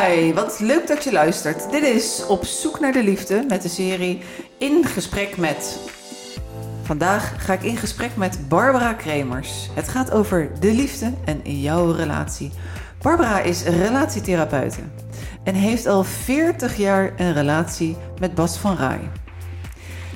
Hi, wat leuk dat je luistert. Dit is Op zoek naar de liefde met de serie In gesprek met. Vandaag ga ik in gesprek met Barbara Kremers. Het gaat over de liefde en jouw relatie. Barbara is relatietherapeute en heeft al 40 jaar een relatie met Bas van Rai.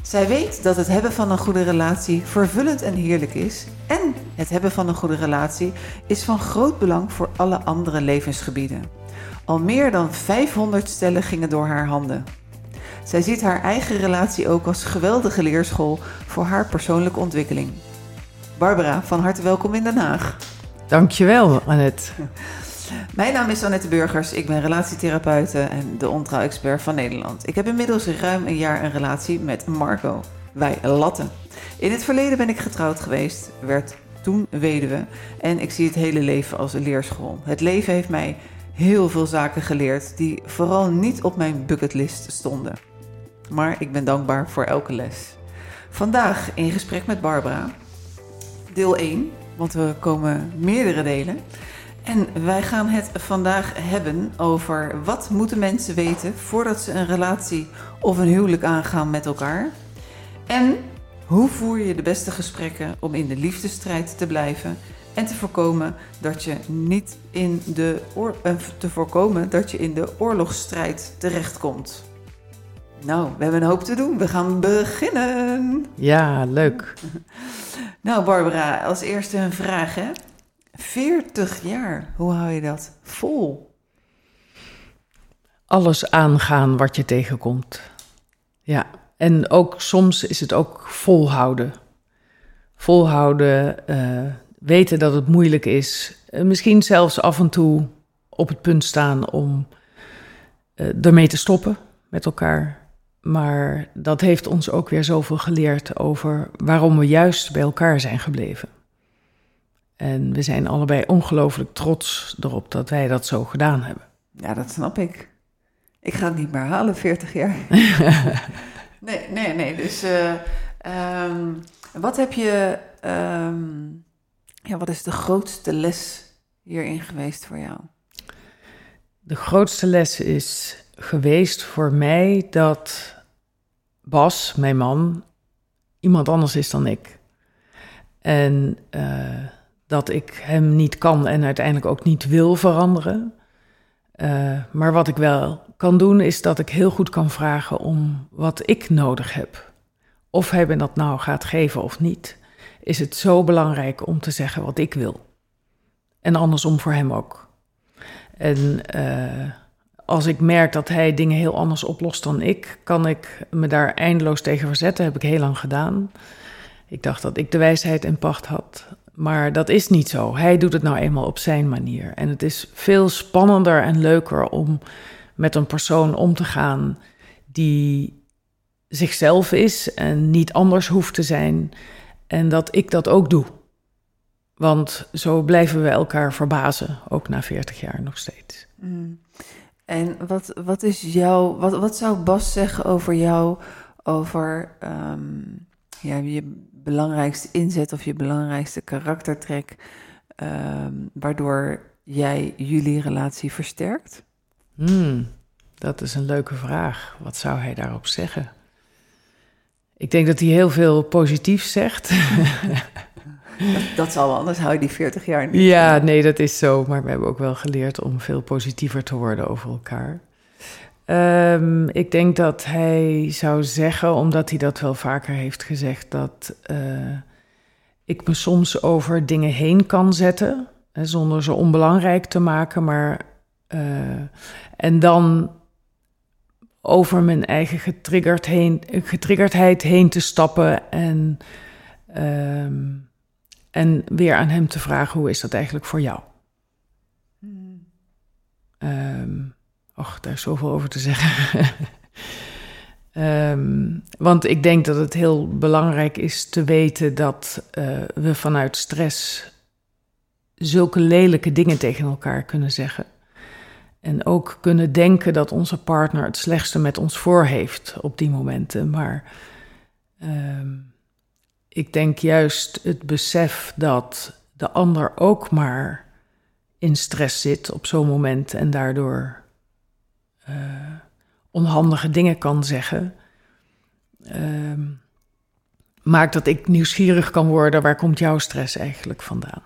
Zij weet dat het hebben van een goede relatie vervullend en heerlijk is. En het hebben van een goede relatie is van groot belang voor alle andere levensgebieden. Al meer dan 500 stellen gingen door haar handen. Zij ziet haar eigen relatie ook als geweldige leerschool voor haar persoonlijke ontwikkeling. Barbara, van harte welkom in Den Haag. Dankjewel, Annette. Mijn naam is Annette Burgers, ik ben relatietherapeute en de ontrouw-expert van Nederland. Ik heb inmiddels ruim een jaar een relatie met Marco. Wij latten. In het verleden ben ik getrouwd geweest, werd toen weduwe en ik zie het hele leven als een leerschool. Het leven heeft mij heel veel zaken geleerd die vooral niet op mijn bucketlist stonden. Maar ik ben dankbaar voor elke les. Vandaag in gesprek met Barbara, deel 1, want we komen meerdere delen. En wij gaan het vandaag hebben over wat moeten mensen weten voordat ze een relatie of een huwelijk aangaan met elkaar. En hoe voer je de beste gesprekken om in de liefdesstrijd te blijven en te voorkomen dat je niet in de oor eh, te voorkomen dat je in de oorlogsstrijd terechtkomt. Nou, we hebben een hoop te doen. We gaan beginnen. Ja, leuk. Nou, Barbara, als eerste een vraag, hè? 40 jaar, hoe hou je dat vol? Alles aangaan wat je tegenkomt. Ja, en ook soms is het ook volhouden. Volhouden, uh, weten dat het moeilijk is. Uh, misschien zelfs af en toe op het punt staan om uh, ermee te stoppen met elkaar. Maar dat heeft ons ook weer zoveel geleerd over waarom we juist bij elkaar zijn gebleven. En we zijn allebei ongelooflijk trots erop dat wij dat zo gedaan hebben. Ja, dat snap ik. Ik ga het niet meer halen, 40 jaar. nee, nee, nee. Dus uh, um, wat heb je, um, ja, wat is de grootste les hierin geweest voor jou? De grootste les is geweest voor mij dat Bas, mijn man, iemand anders is dan ik. En uh, dat ik hem niet kan en uiteindelijk ook niet wil veranderen. Uh, maar wat ik wel kan doen, is dat ik heel goed kan vragen om wat ik nodig heb. Of hij me dat nou gaat geven of niet, is het zo belangrijk om te zeggen wat ik wil. En andersom voor hem ook. En uh, als ik merk dat hij dingen heel anders oplost dan ik, kan ik me daar eindeloos tegen verzetten. heb ik heel lang gedaan. Ik dacht dat ik de wijsheid in pacht had. Maar dat is niet zo. Hij doet het nou eenmaal op zijn manier. En het is veel spannender en leuker om met een persoon om te gaan die zichzelf is en niet anders hoeft te zijn. En dat ik dat ook doe. Want zo blijven we elkaar verbazen, ook na 40 jaar nog steeds. Mm. En wat, wat is jouw, wat, wat zou Bas zeggen over jou, over um, ja, je belangrijkste inzet of je belangrijkste karaktertrek, um, waardoor jij jullie relatie versterkt? Hmm, dat is een leuke vraag. Wat zou hij daarop zeggen? Ik denk dat hij heel veel positief zegt. Dat, dat zal wel, anders hou je die 40 jaar niet. Ja, nee, dat is zo. Maar we hebben ook wel geleerd om veel positiever te worden over elkaar. Um, ik denk dat hij zou zeggen, omdat hij dat wel vaker heeft gezegd, dat uh, ik me soms over dingen heen kan zetten, hè, zonder ze onbelangrijk te maken, maar uh, en dan over mijn eigen getriggerd heen, getriggerdheid heen te stappen en, um, en weer aan hem te vragen: hoe is dat eigenlijk voor jou? Um, Och, daar is zoveel over te zeggen. um, want ik denk dat het heel belangrijk is te weten dat uh, we vanuit stress zulke lelijke dingen tegen elkaar kunnen zeggen. En ook kunnen denken dat onze partner het slechtste met ons voor heeft op die momenten. Maar um, ik denk juist het besef dat de ander ook maar in stress zit op zo'n moment en daardoor onhandige dingen kan zeggen. Ehm, maakt dat ik nieuwsgierig kan worden. Waar komt jouw stress eigenlijk vandaan?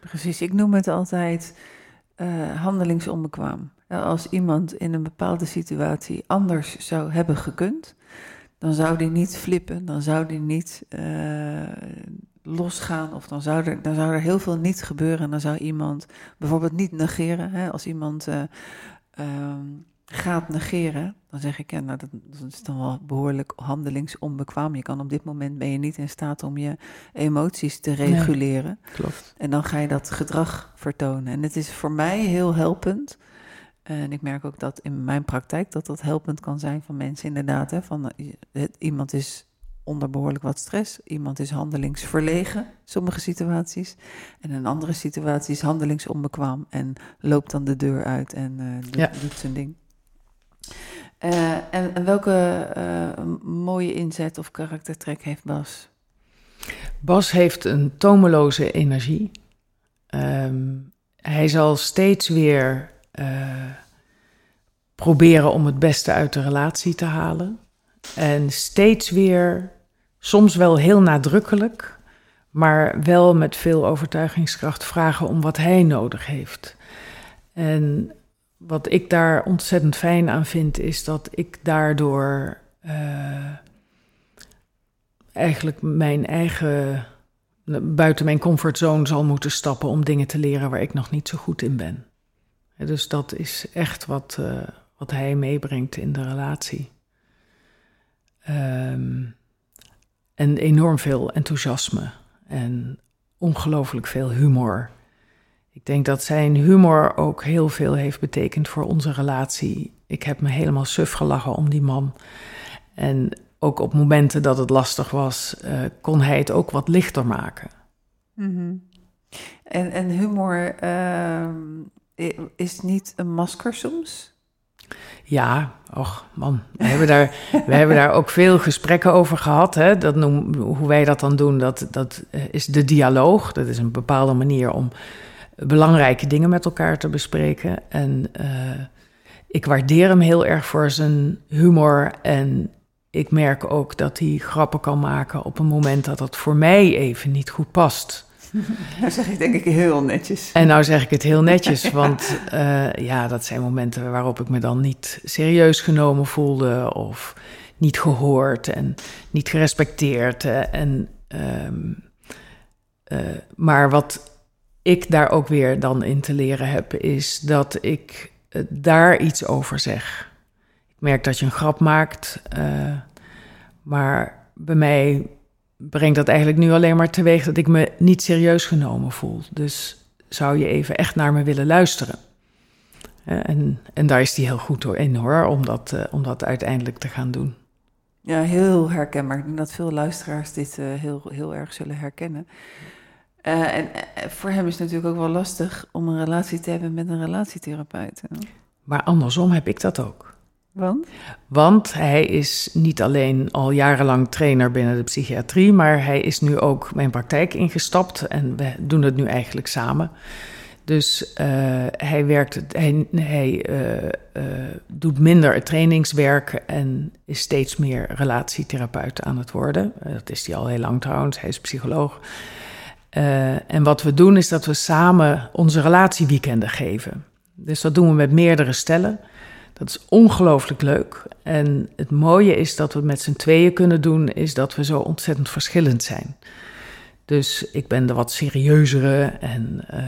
Precies, ik noem het altijd handelingsonbekwaam. Als iemand in een bepaalde situatie anders zou hebben gekund, dan zou die niet flippen, dan zou die niet uh, losgaan of dan zou, er, dan zou er heel veel niet gebeuren. En dan zou iemand bijvoorbeeld niet negeren. Hè? Als iemand uh, gaat negeren, dan zeg ik, ja, nou, dat, dat, is dan wel behoorlijk handelingsonbekwaam. Je kan op dit moment ben je niet in staat om je emoties te reguleren. klopt. En dan ga je dat gedrag vertonen. En het is voor mij heel helpend en ik merk ook dat in mijn praktijk dat dat helpend kan zijn van mensen inderdaad. Hè, van, eh, iemand is onder behoorlijk wat stress, iemand is handelingsverlegen, sommige situaties. En in andere situaties handelingsonbekwaam en loopt dan de deur uit en uh, doet, zijn ding. Uh, en, welke mooie inzet of karaktertrek heeft Bas? Bas heeft een tomeloze energie. Um, hij zal steeds weer uh, proberen om het beste uit de relatie te halen. En steeds weer, soms wel heel nadrukkelijk, maar wel met veel overtuigingskracht vragen om wat hij nodig heeft. En wat ik daar ontzettend fijn aan vind, is dat ik daardoor uh, eigenlijk mijn eigen buiten mijn comfortzone zal moeten stappen om dingen te leren waar ik nog niet zo goed in ben. Dus dat is echt wat, uh, wat hij meebrengt in de relatie. Um, en enorm veel enthousiasme en ongelooflijk veel humor. Ik denk dat zijn humor ook heel veel heeft betekend voor onze relatie. Ik heb me helemaal suf gelachen om die man. En ook op momenten dat het lastig was, uh, kon hij het ook wat lichter maken. Mm -hmm. en, en humor, uh, is niet een masker soms? Ja, och man, we hebben daar, we hebben daar ook veel gesprekken over gehad. Hè? Dat noem, hoe wij dat dan doen, dat, dat is de dialoog. Dat is een bepaalde manier om belangrijke dingen met elkaar te bespreken. En uh, ik waardeer hem heel erg voor zijn humor. En ik merk ook dat hij grappen kan maken op een moment dat dat voor mij even niet goed past. Nou zeg ik denk ik heel netjes. En nou zeg ik het heel netjes, want uh, ja, dat zijn momenten waarop ik me dan niet serieus genomen voelde of niet gehoord en niet gerespecteerd. En, um, uh, maar wat ik daar ook weer dan in te leren heb, is dat ik uh, daar iets over zeg. Ik merk dat je een grap maakt, maar bij mij brengt dat eigenlijk nu alleen maar teweeg dat ik me niet serieus genomen voel. Dus zou je even echt naar me willen luisteren? En, en daar is die heel goed in hoor, om dat, om dat uiteindelijk te gaan doen. Ja, heel herkenbaar. Ik denk dat veel luisteraars dit heel, heel erg zullen herkennen. Uh, en voor hem is het natuurlijk ook wel lastig om een relatie te hebben met een relatietherapeut. Maar andersom heb ik dat ook. Want? Want hij is niet alleen al jarenlang trainer binnen de psychiatrie, maar hij is nu ook mijn praktijk ingestapt en we doen het nu eigenlijk samen. Dus uh, hij, werkt, hij, hij uh, uh, doet minder trainingswerk en is steeds meer relatietherapeut aan het worden. dat is hij al heel lang trouwens, hij is psycholoog. En wat we doen is dat we samen onze relatieweekenden geven. Dus dat doen we met meerdere stellen. Dat is ongelooflijk leuk. En het mooie is dat we het met z'n tweeën kunnen doen, is dat we zo ontzettend verschillend zijn. Dus ik ben de wat serieuzere en, uh,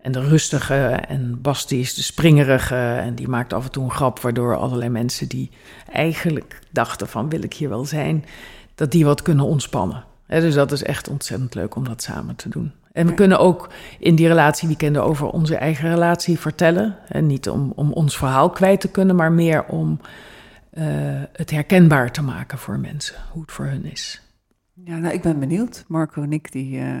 en de rustige. En Basti is de springerige. En die maakt af en toe een grap, waardoor allerlei mensen die eigenlijk dachten van wil ik hier wel zijn, dat die wat kunnen ontspannen. Dus dat is echt ontzettend leuk om dat samen te doen. En we kunnen ook in die relatieweekenden over onze eigen relatie vertellen. En niet om, om ons verhaal kwijt te kunnen, maar meer om uh, het herkenbaar te maken voor mensen, hoe het voor hun is. Ja, nou, ik ben benieuwd. Marco en ik, die. Uh...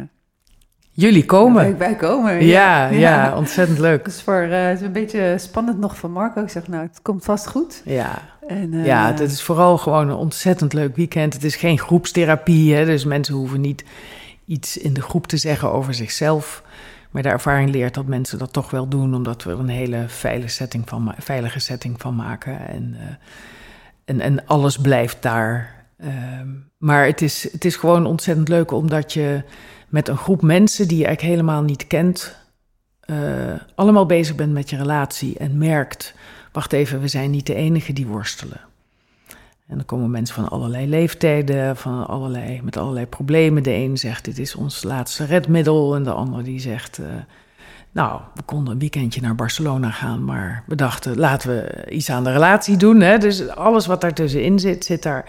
Jullie komen. Ja, wij komen. Ja, ja, ja, ontzettend leuk. Dus voor, uh, het is een beetje spannend nog van Marco. Ik zeg, nou, het komt vast goed. Ja, en, uh... ja het is vooral gewoon een ontzettend leuk weekend. Het is geen groepstherapie, hè, dus mensen hoeven niet iets in de groep te zeggen over zichzelf. Maar de ervaring leert dat mensen dat toch wel doen, omdat we er een hele veilige setting van, veilige setting van maken. En, uh, en, en alles blijft daar. Ehm, maar het is, het is gewoon ontzettend leuk omdat je met een groep mensen die je eigenlijk helemaal niet kent, uh, allemaal bezig bent met je relatie en merkt: wacht even, we zijn niet de enige die worstelen. En dan komen mensen van allerlei leeftijden, van allerlei, met allerlei problemen. De een zegt, dit is ons laatste redmiddel. En de ander die zegt, uh, nou, we konden een weekendje naar Barcelona gaan... maar we dachten, laten we iets aan de relatie doen. Hè? Dus alles wat daartussenin zit, zit daar.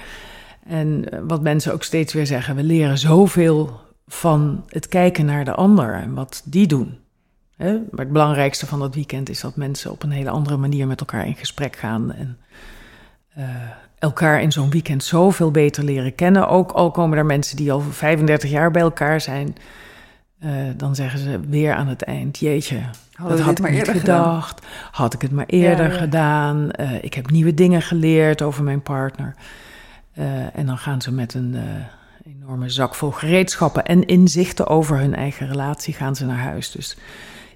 En eh, wat mensen ook steeds weer zeggen, we leren zoveel van het kijken naar de ander en wat die doen. Maar het belangrijkste van dat weekend is dat mensen op een hele andere manier met elkaar in gesprek gaan... En, uh, elkaar in zo'n weekend zoveel beter leren kennen. Ook al komen er mensen die al 35 jaar bij elkaar zijn. Uh, dan zeggen ze weer aan het eind: Jeetje, dat had ik niet gedacht. Gedaan? Had ik het maar eerder ja, ja. gedaan. Uh, ik heb nieuwe dingen geleerd over mijn partner. En dan gaan ze met een enorme zak vol gereedschappen en inzichten over hun eigen relatie gaan ze naar huis. Dus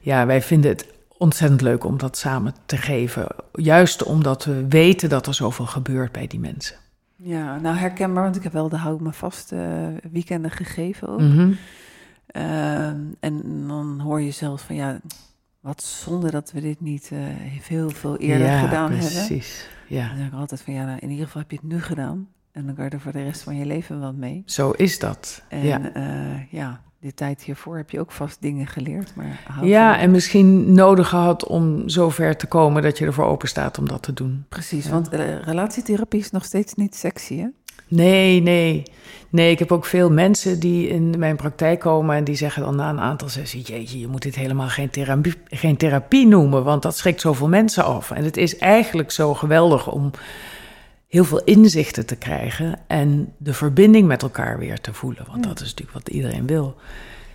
ja, wij vinden het ontzettend leuk om dat samen te geven. Juist omdat we weten dat er zoveel gebeurt bij die mensen. Ja, nou herkenbaar, want ik heb wel de houd me vast uh, weekenden gegeven ook. Mhm. Uh, en dan hoor je zelfs van ja, wat zonde dat we dit niet uh, veel, veel eerder ja, gedaan precies. hebben. Precies, ja. Dan denk ik altijd van ja, nou, in ieder geval heb je het nu gedaan. En dan kan je er voor de rest van je leven wat mee. Zo is dat. En ja, ja de tijd hiervoor heb je ook vast dingen geleerd. Maar ja, en misschien nodig gehad om zover te komen dat je ervoor open staat om dat te doen. Precies, ja. want uh, relatietherapie is nog steeds niet sexy, hè? Nee, nee. Nee, ik heb ook veel mensen die in mijn praktijk komen en die zeggen dan na een aantal sessies: Jeetje, je moet dit helemaal geen therapie, geen therapie noemen, want dat schrikt zoveel mensen af. En het is eigenlijk zo geweldig om heel veel inzichten te krijgen en de verbinding met elkaar weer te voelen. Want dat is natuurlijk wat iedereen wil.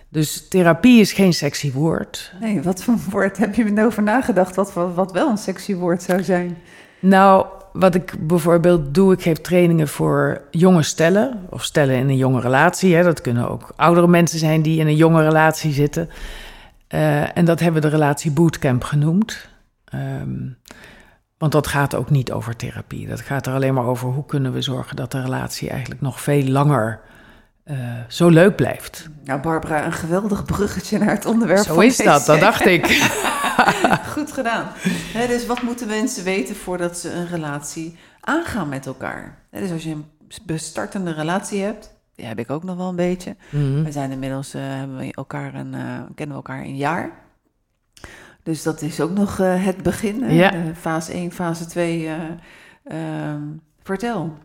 Dus therapie is geen sexy woord. Nee, wat voor woord heb je erover nagedacht? Wat, wat, wat wel een sexy woord zou zijn? Nou, wat ik bijvoorbeeld doe, ik geef trainingen voor jonge stellen. Of stellen in een jonge relatie. Hè. Dat kunnen ook oudere mensen zijn die in een jonge relatie zitten. Uh, en dat hebben we de relatie bootcamp genoemd. Um, want dat gaat ook niet over therapie. Dat gaat er alleen maar over hoe kunnen we zorgen dat de relatie eigenlijk nog veel langer uh, zo leuk blijft. Nou, Barbara, een geweldig bruggetje naar het onderwerp. Zo is dat, dat dacht ik. Goed gedaan. He, dus wat moeten mensen weten voordat ze een relatie aangaan met elkaar? He, dus als je een bestartende relatie hebt, die heb ik ook nog wel een beetje. Mm-hmm. We zijn inmiddels uh, hebben we elkaar een, uh, kennen we elkaar een jaar. Dus dat is ook nog uh, het begin. Ja. Fase 1, fase 2. Uh, vertel.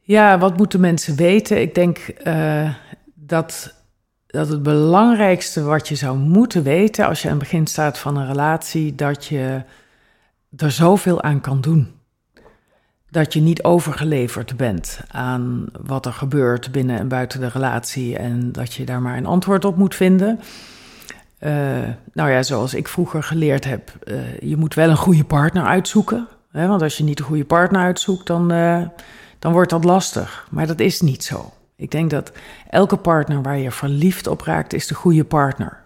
Ja, wat moeten mensen weten? Ik denk uh, dat, dat het belangrijkste wat je zou moeten weten als je aan het begin staat van een relatie, dat je er zoveel aan kan doen. Dat je niet overgeleverd bent aan wat er gebeurt binnen en buiten de relatie en dat je daar maar een antwoord op moet vinden. Uh, nou ja, zoals ik vroeger geleerd heb, uh, je moet wel een goede partner uitzoeken. Hè? Want als je niet een goede partner uitzoekt, dan, uh, dan wordt dat lastig. Maar dat is niet zo. Ik denk dat elke partner waar je verliefd op raakt, is de goede partner.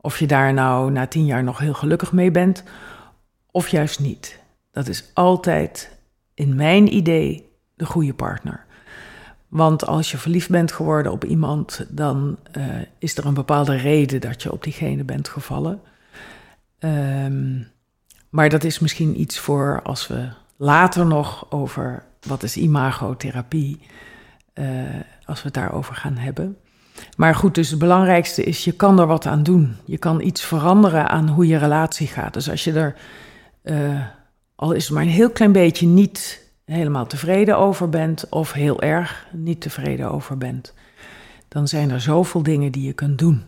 Of je daar nou na tien jaar nog heel gelukkig mee bent, of juist niet. Dat is altijd, in mijn idee, de goede partner. Want als je verliefd bent geworden op iemand, dan uh, is er een bepaalde reden dat je op diegene bent gevallen. Um, maar dat is misschien iets voor als we later nog over wat is imagotherapie, uh, als we het daarover gaan hebben. Maar goed, dus het belangrijkste is, je kan er wat aan doen. Je kan iets veranderen aan hoe je relatie gaat. Dus als je er, uh, al is maar een heel klein beetje niet helemaal tevreden over bent of heel erg niet tevreden over bent, dan zijn er zoveel dingen die je kunt doen.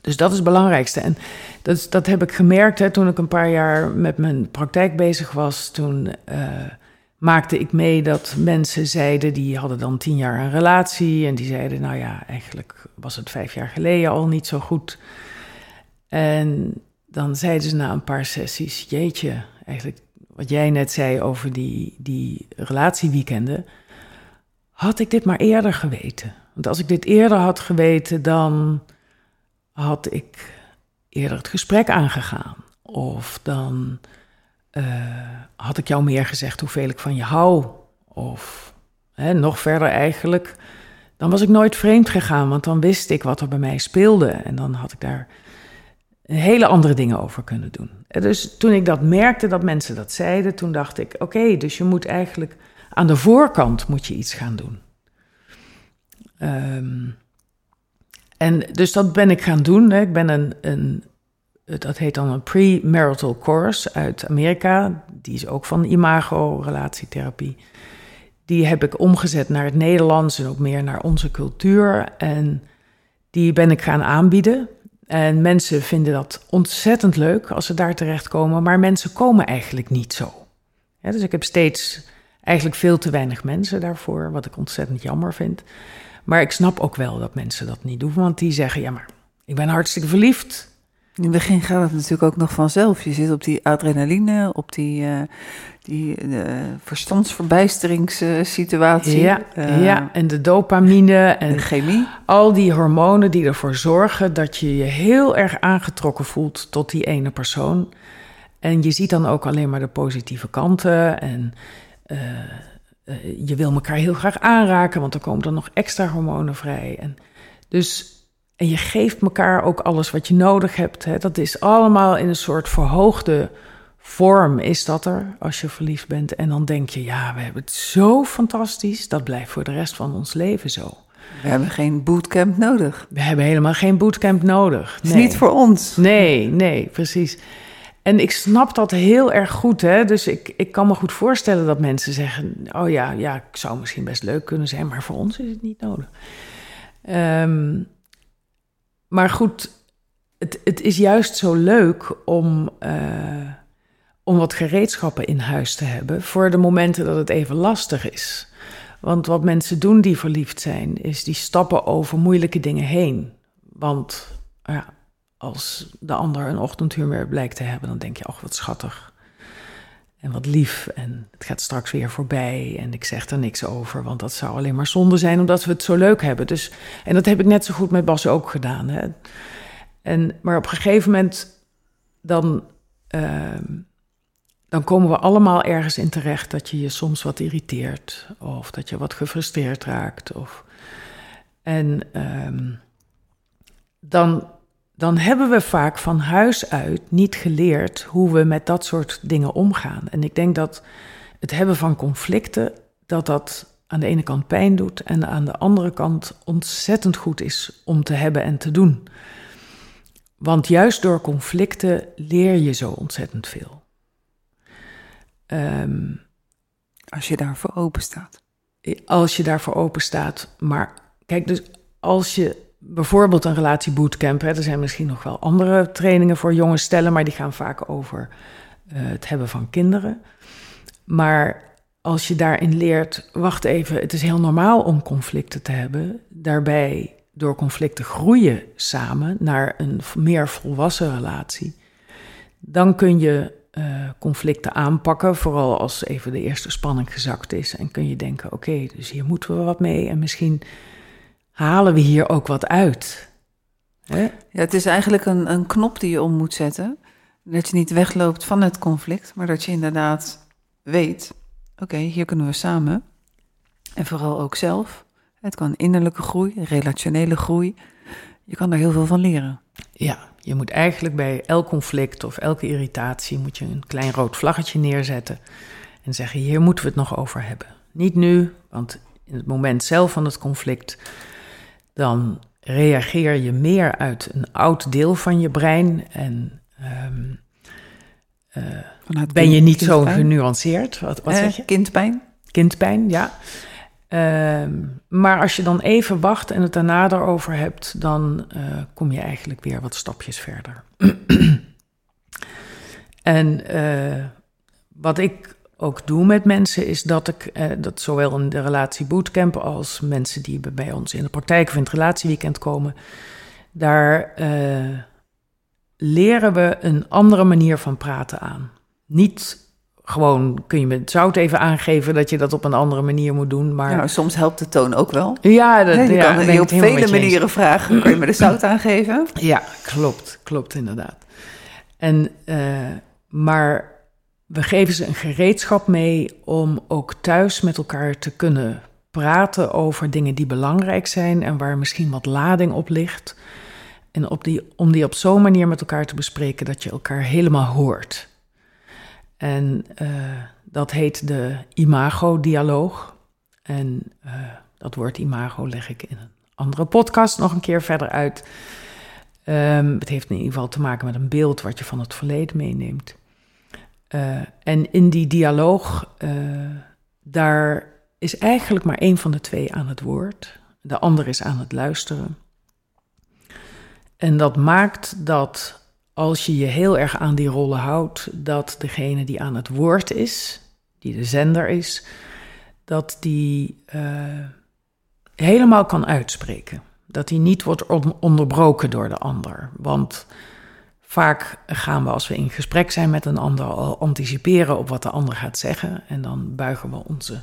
Dus dat is het belangrijkste. En dat, dat heb ik gemerkt hè, toen ik een paar jaar met mijn praktijk bezig was. Toen uh, maakte ik mee dat mensen zeiden, die hadden dan tien jaar een relatie. En die zeiden, nou ja, eigenlijk was het vijf jaar geleden al niet zo goed. En dan zeiden ze na een paar sessies, jeetje, eigenlijk wat jij net zei over die, die relatieweekenden, had ik dit maar eerder geweten. Want als ik dit eerder had geweten, dan had ik eerder het gesprek aangegaan. Of dan eh, had ik jou meer gezegd hoeveel ik van je hou. Of hè, nog verder eigenlijk. Dan was ik nooit vreemd gegaan, want dan wist ik wat er bij mij speelde. En dan had ik daar hele andere dingen over kunnen doen. Dus toen ik dat merkte, dat mensen dat zeiden, toen dacht ik: oké, dus je moet eigenlijk aan de voorkant moet je iets gaan doen. Ehm, en dus dat ben ik gaan doen. Hè. Ik ben een, een, dat heet dan een pre-marital course uit Amerika. Die is ook van imago-relatietherapie. Die heb ik omgezet naar het Nederlands en ook meer naar onze cultuur. En die ben ik gaan aanbieden. En mensen vinden dat ontzettend leuk als ze daar terechtkomen, maar mensen komen eigenlijk niet zo. dus ik heb steeds eigenlijk veel te weinig mensen daarvoor, wat ik ontzettend jammer vind. Maar ik snap ook wel dat mensen dat niet doen, want die zeggen: ja, maar ik ben hartstikke verliefd. In het begin gaat het natuurlijk ook nog vanzelf. Je zit op die adrenaline, op die, uh, die verstandsverbijsteringssituatie. Ja, uh, ja, en de dopamine en de chemie. Al die hormonen die ervoor zorgen dat je je heel erg aangetrokken voelt tot die ene persoon. En je ziet dan ook alleen maar de positieve kanten. En je wil elkaar heel graag aanraken, want er komen dan nog extra hormonen vrij. En dus en je geeft elkaar ook alles wat je nodig hebt. Hè. Dat is allemaal in een soort verhoogde vorm is dat er als je verliefd bent. En dan denk je, ja, we hebben het zo fantastisch. Dat blijft voor de rest van ons leven zo. We hebben geen bootcamp nodig. We hebben helemaal geen bootcamp nodig. Het is niet voor ons. Nee, nee, precies. En ik snap dat heel erg goed. Hè? Dus ik, ik kan me goed voorstellen dat mensen zeggen: Oh ja, ja, ik zou misschien best leuk kunnen zijn, maar voor ons is het niet nodig. Um, maar goed, het, het is juist zo leuk om, uh, om wat gereedschappen in huis te hebben voor de momenten dat het even lastig is. Want wat mensen doen die verliefd zijn, is die stappen over moeilijke dingen heen. Want ja, als de ander een ochtendhumeur blijkt te hebben, dan denk je, ach wat schattig. En wat lief. En het gaat straks weer voorbij. En ik zeg er niks over. Want dat zou alleen maar zonde zijn omdat we het zo leuk hebben. Dus, en dat heb ik net zo goed met Bas ook gedaan. Hè. En, maar op een gegeven moment dan, uh, dan komen we allemaal ergens in terecht dat je je soms wat irriteert. Of dat je wat gefrustreerd raakt. Of, en uh, dan dan hebben we vaak van huis uit niet geleerd hoe we met dat soort dingen omgaan. En ik denk dat het hebben van conflicten, dat dat aan de ene kant pijn doet en aan de andere kant ontzettend goed is om te hebben en te doen. Want juist door conflicten leer je zo ontzettend veel. Um, als je daarvoor open staat. Als je daarvoor open staat. Maar kijk, dus als je bijvoorbeeld een relatiebootcamp. Hè. Er zijn misschien nog wel andere trainingen voor jonge stellen, maar die gaan vaak over uh, het hebben van kinderen. Maar als je daarin leert, wacht even, het is heel normaal om conflicten te hebben. Daarbij door conflicten groeien samen naar een meer volwassen relatie. Dan kun je conflicten aanpakken, vooral als even de eerste spanning gezakt is. En kun je denken, oké, dus hier moeten we wat mee. En misschien halen we hier ook wat uit. Hè? Ja, het is eigenlijk een, een knop die je om moet zetten. Dat je niet wegloopt van het conflict, maar dat je inderdaad weet: oké, hier kunnen we samen. En vooral ook zelf. Het kan innerlijke groei, relationele groei. Je kan er heel veel van leren. Ja, je moet eigenlijk bij elk conflict of elke irritatie moet je een klein rood vlaggetje neerzetten en zeggen: hier moeten we het nog over hebben. Niet nu, want in het moment zelf van het conflict dan reageer je meer uit een oud deel van je brein en um, uh, ben je niet zo genuanceerd. Wat, wat zeg je? Kindpijn. Kindpijn, ja. Um, maar als je dan even wacht en het daarna erover hebt, dan uh, kom je eigenlijk weer wat stapjes verder. en uh, wat ik ook doe met mensen, is dat ik, eh, dat zowel in de relatie bootcamp als mensen die bij ons in de praktijk of in het relatieweekend komen, daar leren we een andere manier van praten aan. Niet gewoon kun je met zout even aangeven dat je dat op een andere manier moet doen. Maar Ja, soms helpt de toon ook wel. ja, dat, Ja, je ja, kan je op vele manieren vragen. Kun je me de zout aangeven? Ja, klopt, klopt inderdaad. En, eh, maar we geven ze een gereedschap mee om ook thuis met elkaar te kunnen praten over dingen die belangrijk zijn en waar misschien wat lading op ligt. En op die, om die op zo'n manier met elkaar te bespreken dat je elkaar helemaal hoort. En eh, dat heet de imago-dialoog. En eh, dat woord imago leg ik in een andere podcast nog een keer verder uit. Ehm, het heeft in ieder geval te maken met een beeld wat je van het verleden meeneemt. Eh, en in die dialoog, daar is eigenlijk maar één van de twee aan het woord. De ander is aan het luisteren. En dat maakt dat als je je heel erg aan die rollen houdt, dat degene die aan het woord is, die de zender is, dat die eh, helemaal kan uitspreken. Dat die niet wordt on- onderbroken door de ander. Want vaak gaan we als we in gesprek zijn met een ander al anticiperen op wat de ander gaat zeggen. En dan buigen we onze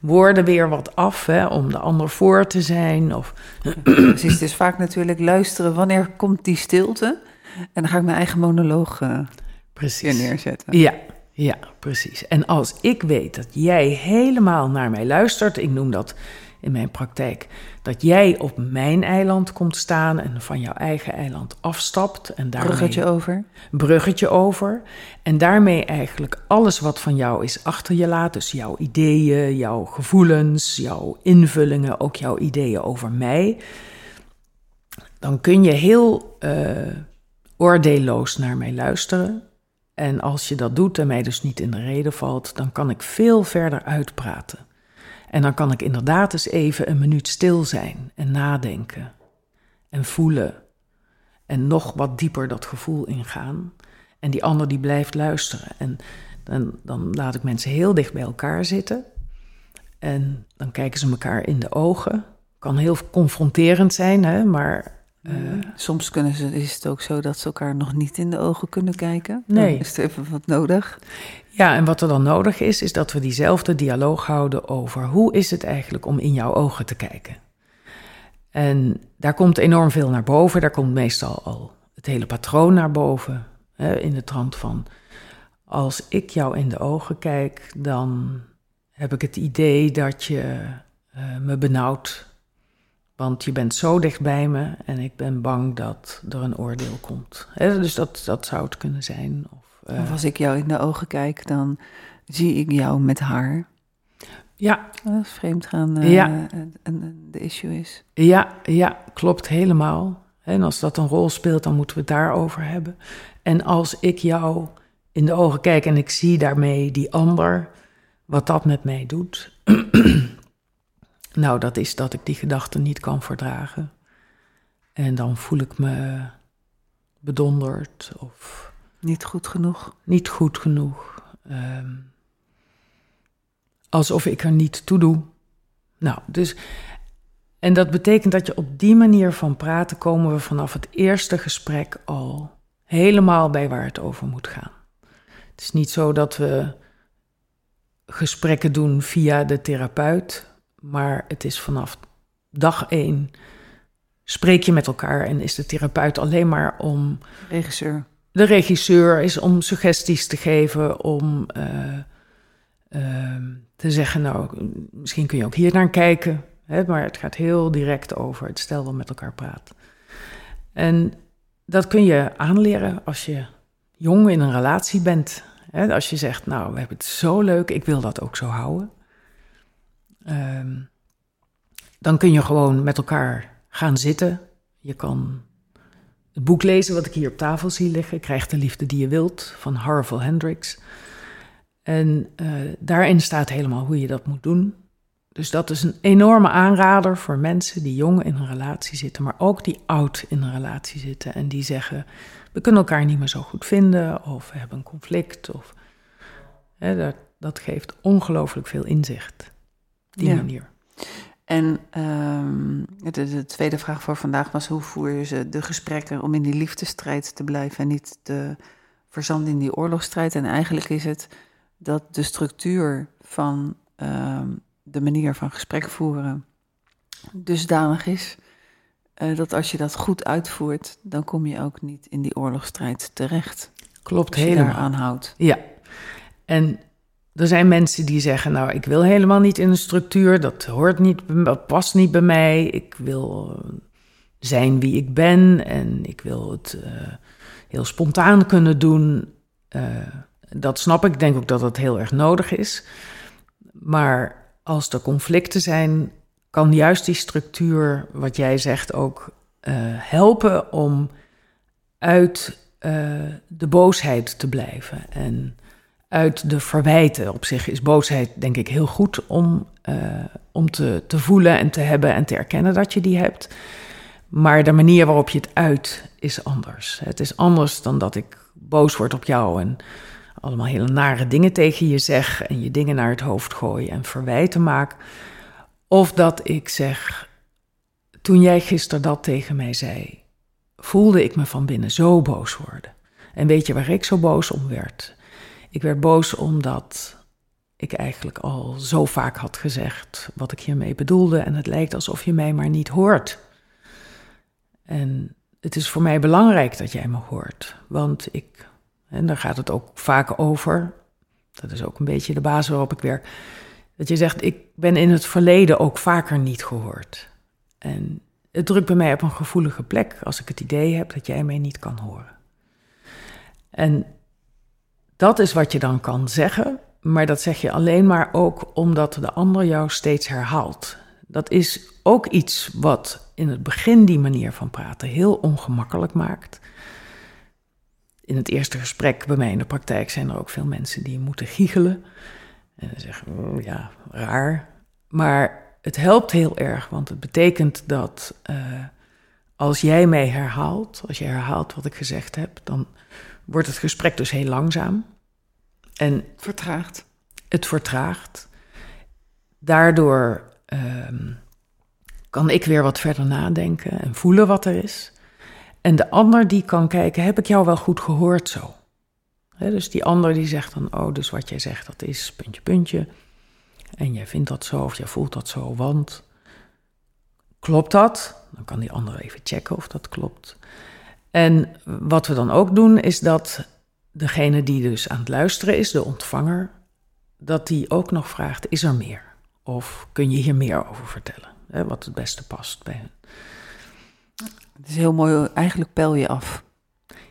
woorden weer wat af hè, om de ander voor te zijn. Of, Precies, het is vaak natuurlijk luisteren. Wanneer komt die stilte? En dan ga ik mijn eigen monoloog weer precies. neerzetten. Ja, ja, precies. En als ik weet dat jij helemaal naar mij luistert, ik noem dat in mijn praktijk, dat jij op mijn eiland komt staan en van jouw eigen eiland afstapt en daarmee Bruggetje over. bruggetje over en daarmee eigenlijk alles wat van jou is achter je laat, dus jouw ideeën, jouw gevoelens, jouw invullingen, ook jouw ideeën over mij, dan kun je heel eh, oordeelloos naar mij luisteren. En als je dat doet en mij dus niet in de reden valt, dan kan ik veel verder uitpraten. En dan kan ik inderdaad eens even een minuut stil zijn en nadenken en voelen. En nog wat dieper dat gevoel ingaan. En die ander die blijft luisteren. En dan, dan laat ik mensen heel dicht bij elkaar zitten. En dan kijken ze elkaar in de ogen. Kan heel confronterend zijn, hè, maar eh, Soms kunnen ze, is het ook zo dat ze elkaar nog niet in de ogen kunnen kijken. Nee. Dan is er even wat nodig. Ja, en wat er dan nodig is, is dat we diezelfde dialoog houden over hoe is het eigenlijk om in jouw ogen te kijken. En daar komt enorm veel naar boven. Daar komt meestal al het hele patroon naar boven. Hè, in de trant van, als ik jou in de ogen kijk, dan heb ik het idee dat je eh, me benauwt. Want je bent zo dicht bij me en ik ben bang dat er een oordeel komt. Dus dat, dat zou het kunnen zijn. Of, eh, Of als ik jou in de ogen kijk, dan zie ik jou met haar. ja, Dat is vreemd gaan Ja. en, en de issue is. Ja, ja, klopt helemaal. En als dat een rol speelt, dan moeten we het daarover hebben. En als ik jou in de ogen kijk en ik zie daarmee die ander, wat dat met mij doet. nou, dat is dat ik die gedachte niet kan verdragen. En dan voel ik me bedonderd of Niet goed genoeg. niet goed genoeg. Ehm, alsof ik er niet toe doe. Nou, dus. En dat betekent dat je op die manier van praten komen we vanaf het eerste gesprek al helemaal bij waar het over moet gaan. Het is niet zo dat we gesprekken doen via de therapeut, maar het is vanaf dag één spreek je met elkaar en is de therapeut alleen maar om Regisseur. de regisseur is om suggesties te geven, om eh, ehm, te zeggen, nou, misschien kun je ook hier naar kijken. Hè, maar het gaat heel direct over het stel dat met elkaar praat. En dat kun je aanleren als je jong in een relatie bent. Hè, als je zegt, nou, we hebben het zo leuk, ik wil dat ook zo houden. Ehm, dan kun je gewoon met elkaar gaan zitten. Je kan het boek lezen wat ik hier op tafel zie liggen, Krijg de liefde die je wilt, van Harvel Hendricks. En eh, daarin staat helemaal hoe je dat moet doen. Dus dat is een enorme aanrader voor mensen die jong in een relatie zitten, maar ook die oud in een relatie zitten en die zeggen: we kunnen elkaar niet meer zo goed vinden, of we hebben een conflict. Of, hè, dat, dat geeft ongelooflijk veel inzicht, die Ja. manier. En ehm, de, de tweede vraag voor vandaag was: hoe voer je ze de gesprekken om in die liefdesstrijd te blijven en niet te verzanden in die oorlogsstrijd? En eigenlijk is het dat de structuur van ehm, de manier van gesprek voeren dusdanig is uh, dat als je dat goed uitvoert, dan kom je ook niet in die oorlogsstrijd terecht. Klopt helemaal. aanhoudt. Ja. En er zijn mensen die zeggen, nou, ik wil helemaal niet in een structuur, dat hoort niet, dat past niet bij mij. Ik wil eh, zijn wie ik ben en ik wil het uh, heel spontaan kunnen doen. Uh, dat snap ik, ik denk ook dat dat heel erg nodig is. Maar als er conflicten zijn, kan juist die structuur, wat jij zegt, ook helpen om uit de boosheid te blijven. En uit de verwijten. Op zich is boosheid, denk ik, heel goed om, uh, om te, te voelen en te hebben en te erkennen dat je die hebt. Maar de manier waarop je het uit is anders. Het is anders dan dat ik boos word op jou en allemaal hele nare dingen tegen je zeg en je dingen naar het hoofd gooi en verwijten maak. Of dat ik zeg, toen jij gisteren dat tegen mij zei, voelde ik me van binnen zo boos worden. En weet je waar ik zo boos om werd? Ik werd boos omdat ik eigenlijk al zo vaak had gezegd wat ik hiermee bedoelde en het lijkt alsof je mij maar niet hoort. En het is voor mij belangrijk dat jij me hoort, want ik, en daar gaat het ook vaak over, dat is ook een beetje de basis waarop ik werk, dat je zegt, ik ben in het verleden ook vaker niet gehoord. En het drukt bij mij op een gevoelige plek als ik het idee heb dat jij mij niet kan horen. En dat is wat je dan kan zeggen, maar dat zeg je alleen maar ook omdat de ander jou steeds herhaalt. Dat is ook iets wat in het begin die manier van praten heel ongemakkelijk maakt. In het eerste gesprek bij mij in de praktijk zijn er ook veel mensen die moeten giechelen. En zeggen, oh, ja, raar. Maar het helpt heel erg, want het betekent dat uh, als jij mij herhaalt, als je herhaalt wat ik gezegd heb, dan wordt het gesprek dus heel langzaam. En vertraagt. Het vertraagt. Daardoor um, kan ik weer wat verder nadenken en voelen wat er is. En de ander die kan kijken, heb ik jou wel goed gehoord zo? He, dus die ander die zegt dan, oh, dus wat jij zegt, dat is puntje, puntje. En jij vindt dat zo of jij voelt dat zo, want klopt dat? Dan kan die ander even checken of dat klopt. En wat we dan ook doen, is dat degene die dus aan het luisteren is, de ontvanger, dat die ook nog vraagt: is er meer? Of kun je hier meer over vertellen? Hè, wat het beste past bij hen. Het is heel mooi, eigenlijk pel je af.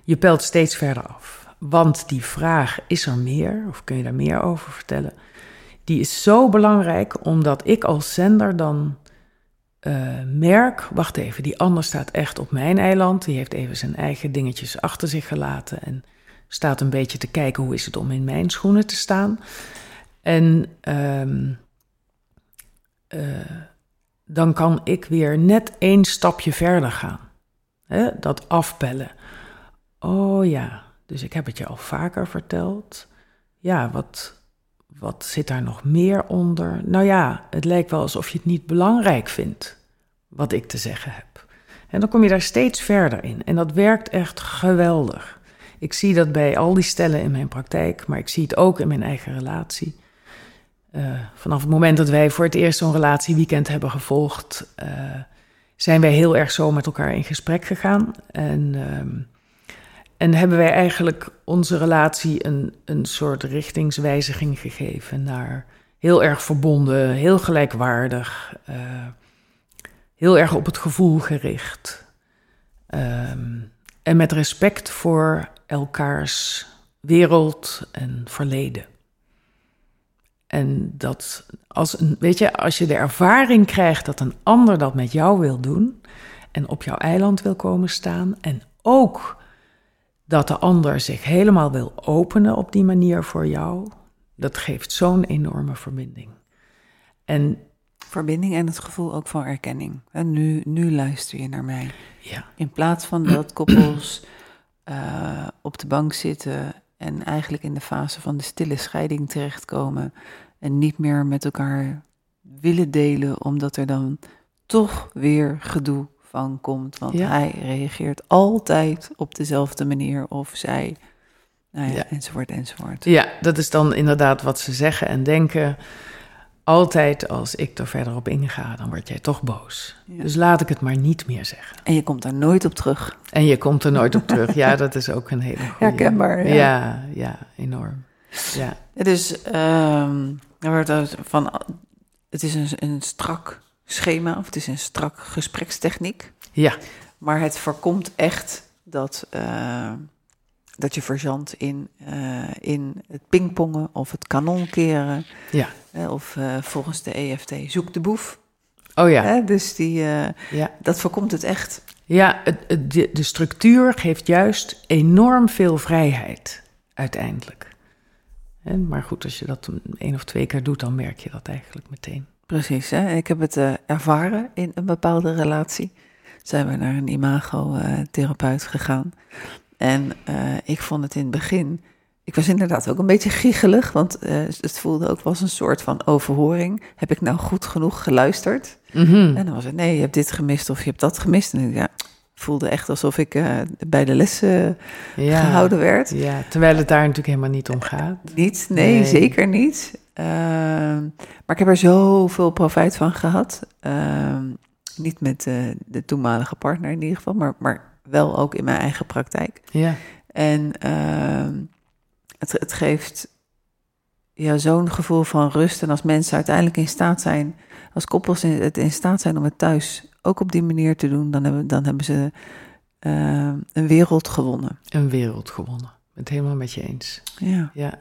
Je pelt steeds verder af. Want die vraag: is er meer? Of kun je daar meer over vertellen? Die is zo belangrijk omdat ik als zender dan uh, merk: wacht even, die ander staat echt op mijn eiland. Die heeft even zijn eigen dingetjes achter zich gelaten. En staat een beetje te kijken hoe is het om in mijn schoenen te staan. En um, uh, dan kan ik weer net één stapje verder gaan. Dat afpellen. Oh ja, dus ik heb het je al vaker verteld. Ja, wat, wat zit daar nog meer onder? Nou ja, het lijkt wel alsof je het niet belangrijk vindt wat ik te zeggen heb. En dan kom je daar steeds verder in. En dat werkt echt geweldig. Ik zie dat bij al die stellen in mijn praktijk, maar ik zie het ook in mijn eigen relatie. Uh, vanaf het moment dat wij voor het eerst zo'n relatieweekend hebben gevolgd, uh, zijn wij heel erg zo met elkaar in gesprek gegaan. En, uh, en hebben wij eigenlijk onze relatie een, een soort richtingswijziging gegeven naar heel erg verbonden, heel gelijkwaardig, uh, heel erg op het gevoel gericht. Um, en met respect voor elkaars wereld en verleden. En dat als een, weet je, als je de ervaring krijgt dat een ander dat met jou wil doen en op jouw eiland wil komen staan en ook dat de ander zich helemaal wil openen op die manier voor jou, dat geeft zo'n enorme verbinding. En verbinding en het gevoel ook van erkenning. En nu, nu luister je naar mij. Ja. In plaats van dat koppels uh, op de bank zitten en eigenlijk in de fase van de stille scheiding terechtkomen en niet meer met elkaar willen delen, omdat er dan toch weer gedoe van komt. Want Ja. hij reageert altijd op dezelfde manier of zij Nou ja, Ja. enzovoort, enzovoort. Ja, dat is dan inderdaad wat ze zeggen en denken. Altijd als ik er verder op inga, dan word jij toch boos. Ja. Dus laat ik het maar niet meer zeggen. En je komt daar nooit op terug. En je komt er nooit op terug. Ja, dat is ook een hele goede. Herkenbaar, ja. Ja, ja, enorm. Ja, dus ehm, er wordt van, het is een, een strak schema of het is een strak gesprekstechniek. ja, Maar het voorkomt echt dat, eh, dat je verzandt in, eh, in het pingpongen of het kanonkeren. ja. Hè, of eh, volgens de EFT, zoek de boef. Oh ja, dus die, eh, ja. dat voorkomt het echt. Ja, het, de, de structuur geeft juist enorm veel vrijheid, uiteindelijk. Maar goed, als je dat een- één of twee keer doet, dan merk je dat eigenlijk meteen. Precies, hè? ik heb het eh, ervaren in een bepaalde relatie. Zijn we naar een imagotherapeut gegaan. En eh, ik vond het in het begin... Ik was inderdaad ook een beetje giechelig, want eh, het voelde ook wel als een soort van overhoring. Heb ik nou goed genoeg geluisterd? Mhm. En dan was het, nee, je hebt dit gemist of je hebt dat gemist. En ik ja, voelde echt alsof ik bij de lessen ja. gehouden werd. Ja, terwijl het daar natuurlijk helemaal niet om gaat. Niet, nee, Nee. zeker niet. Ehm, maar ik heb er zoveel profijt van gehad. Ehm, niet met eh, de toenmalige partner in ieder geval, maar, maar wel ook in mijn eigen praktijk. Ja, En ehm, het, het geeft ja, zo'n gevoel van rust. En als mensen uiteindelijk in staat zijn, als koppels in, het in staat zijn om het thuis ook op die manier te doen, dan hebben, dan hebben ze een wereld gewonnen. een wereld gewonnen. Ik ben het helemaal met je eens. Ja. Ja,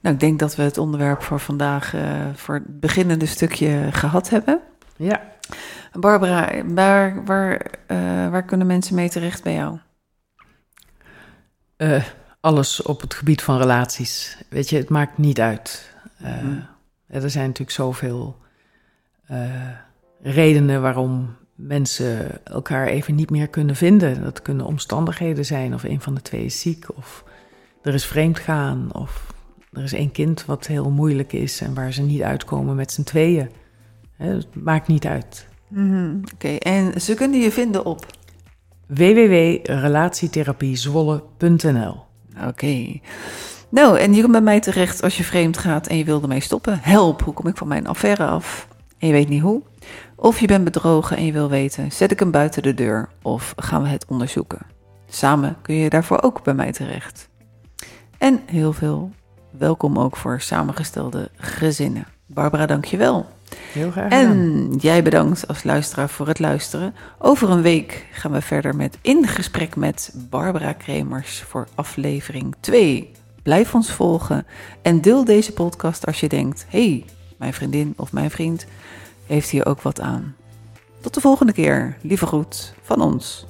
Nou, ik denk dat we het onderwerp voor vandaag, eh, voor het beginnende stukje gehad hebben. ja. Barbara, waar, waar, eh, waar kunnen mensen mee terecht bij jou? Eh, alles op het gebied van relaties. Weet je, het maakt niet uit. Mhm. Er zijn natuurlijk zoveel redenen waarom mensen elkaar even niet meer kunnen vinden. Dat kunnen omstandigheden zijn, of een van de twee is ziek, of er is vreemd gaan, of er is één kind wat heel moeilijk is en waar ze niet uitkomen met z'n tweeën. Het maakt niet uit. Oké, en ze kunnen je vinden op. www.relatietherapiezwolle.nl Oké. Nou, en je komt bij mij terecht als je vreemd gaat en je wil ermee stoppen. Help, hoe kom ik van mijn affaire af? En je weet niet hoe. Of je bent bedrogen en je wil weten, zet ik hem buiten de deur of gaan we het onderzoeken? Samen kun je daarvoor ook bij mij terecht. En heel veel welkom ook voor samengestelde gezinnen. Barbara, dank je wel. Heel graag gedaan. En jij bedankt als luisteraar voor het luisteren. Over een week gaan we verder met In Gesprek met Barbara Kremers voor aflevering 2. Blijf ons volgen en deel deze podcast als je denkt: hey, mijn vriendin of mijn vriend heeft hier ook wat aan. Tot de volgende keer. Lieve groet van ons.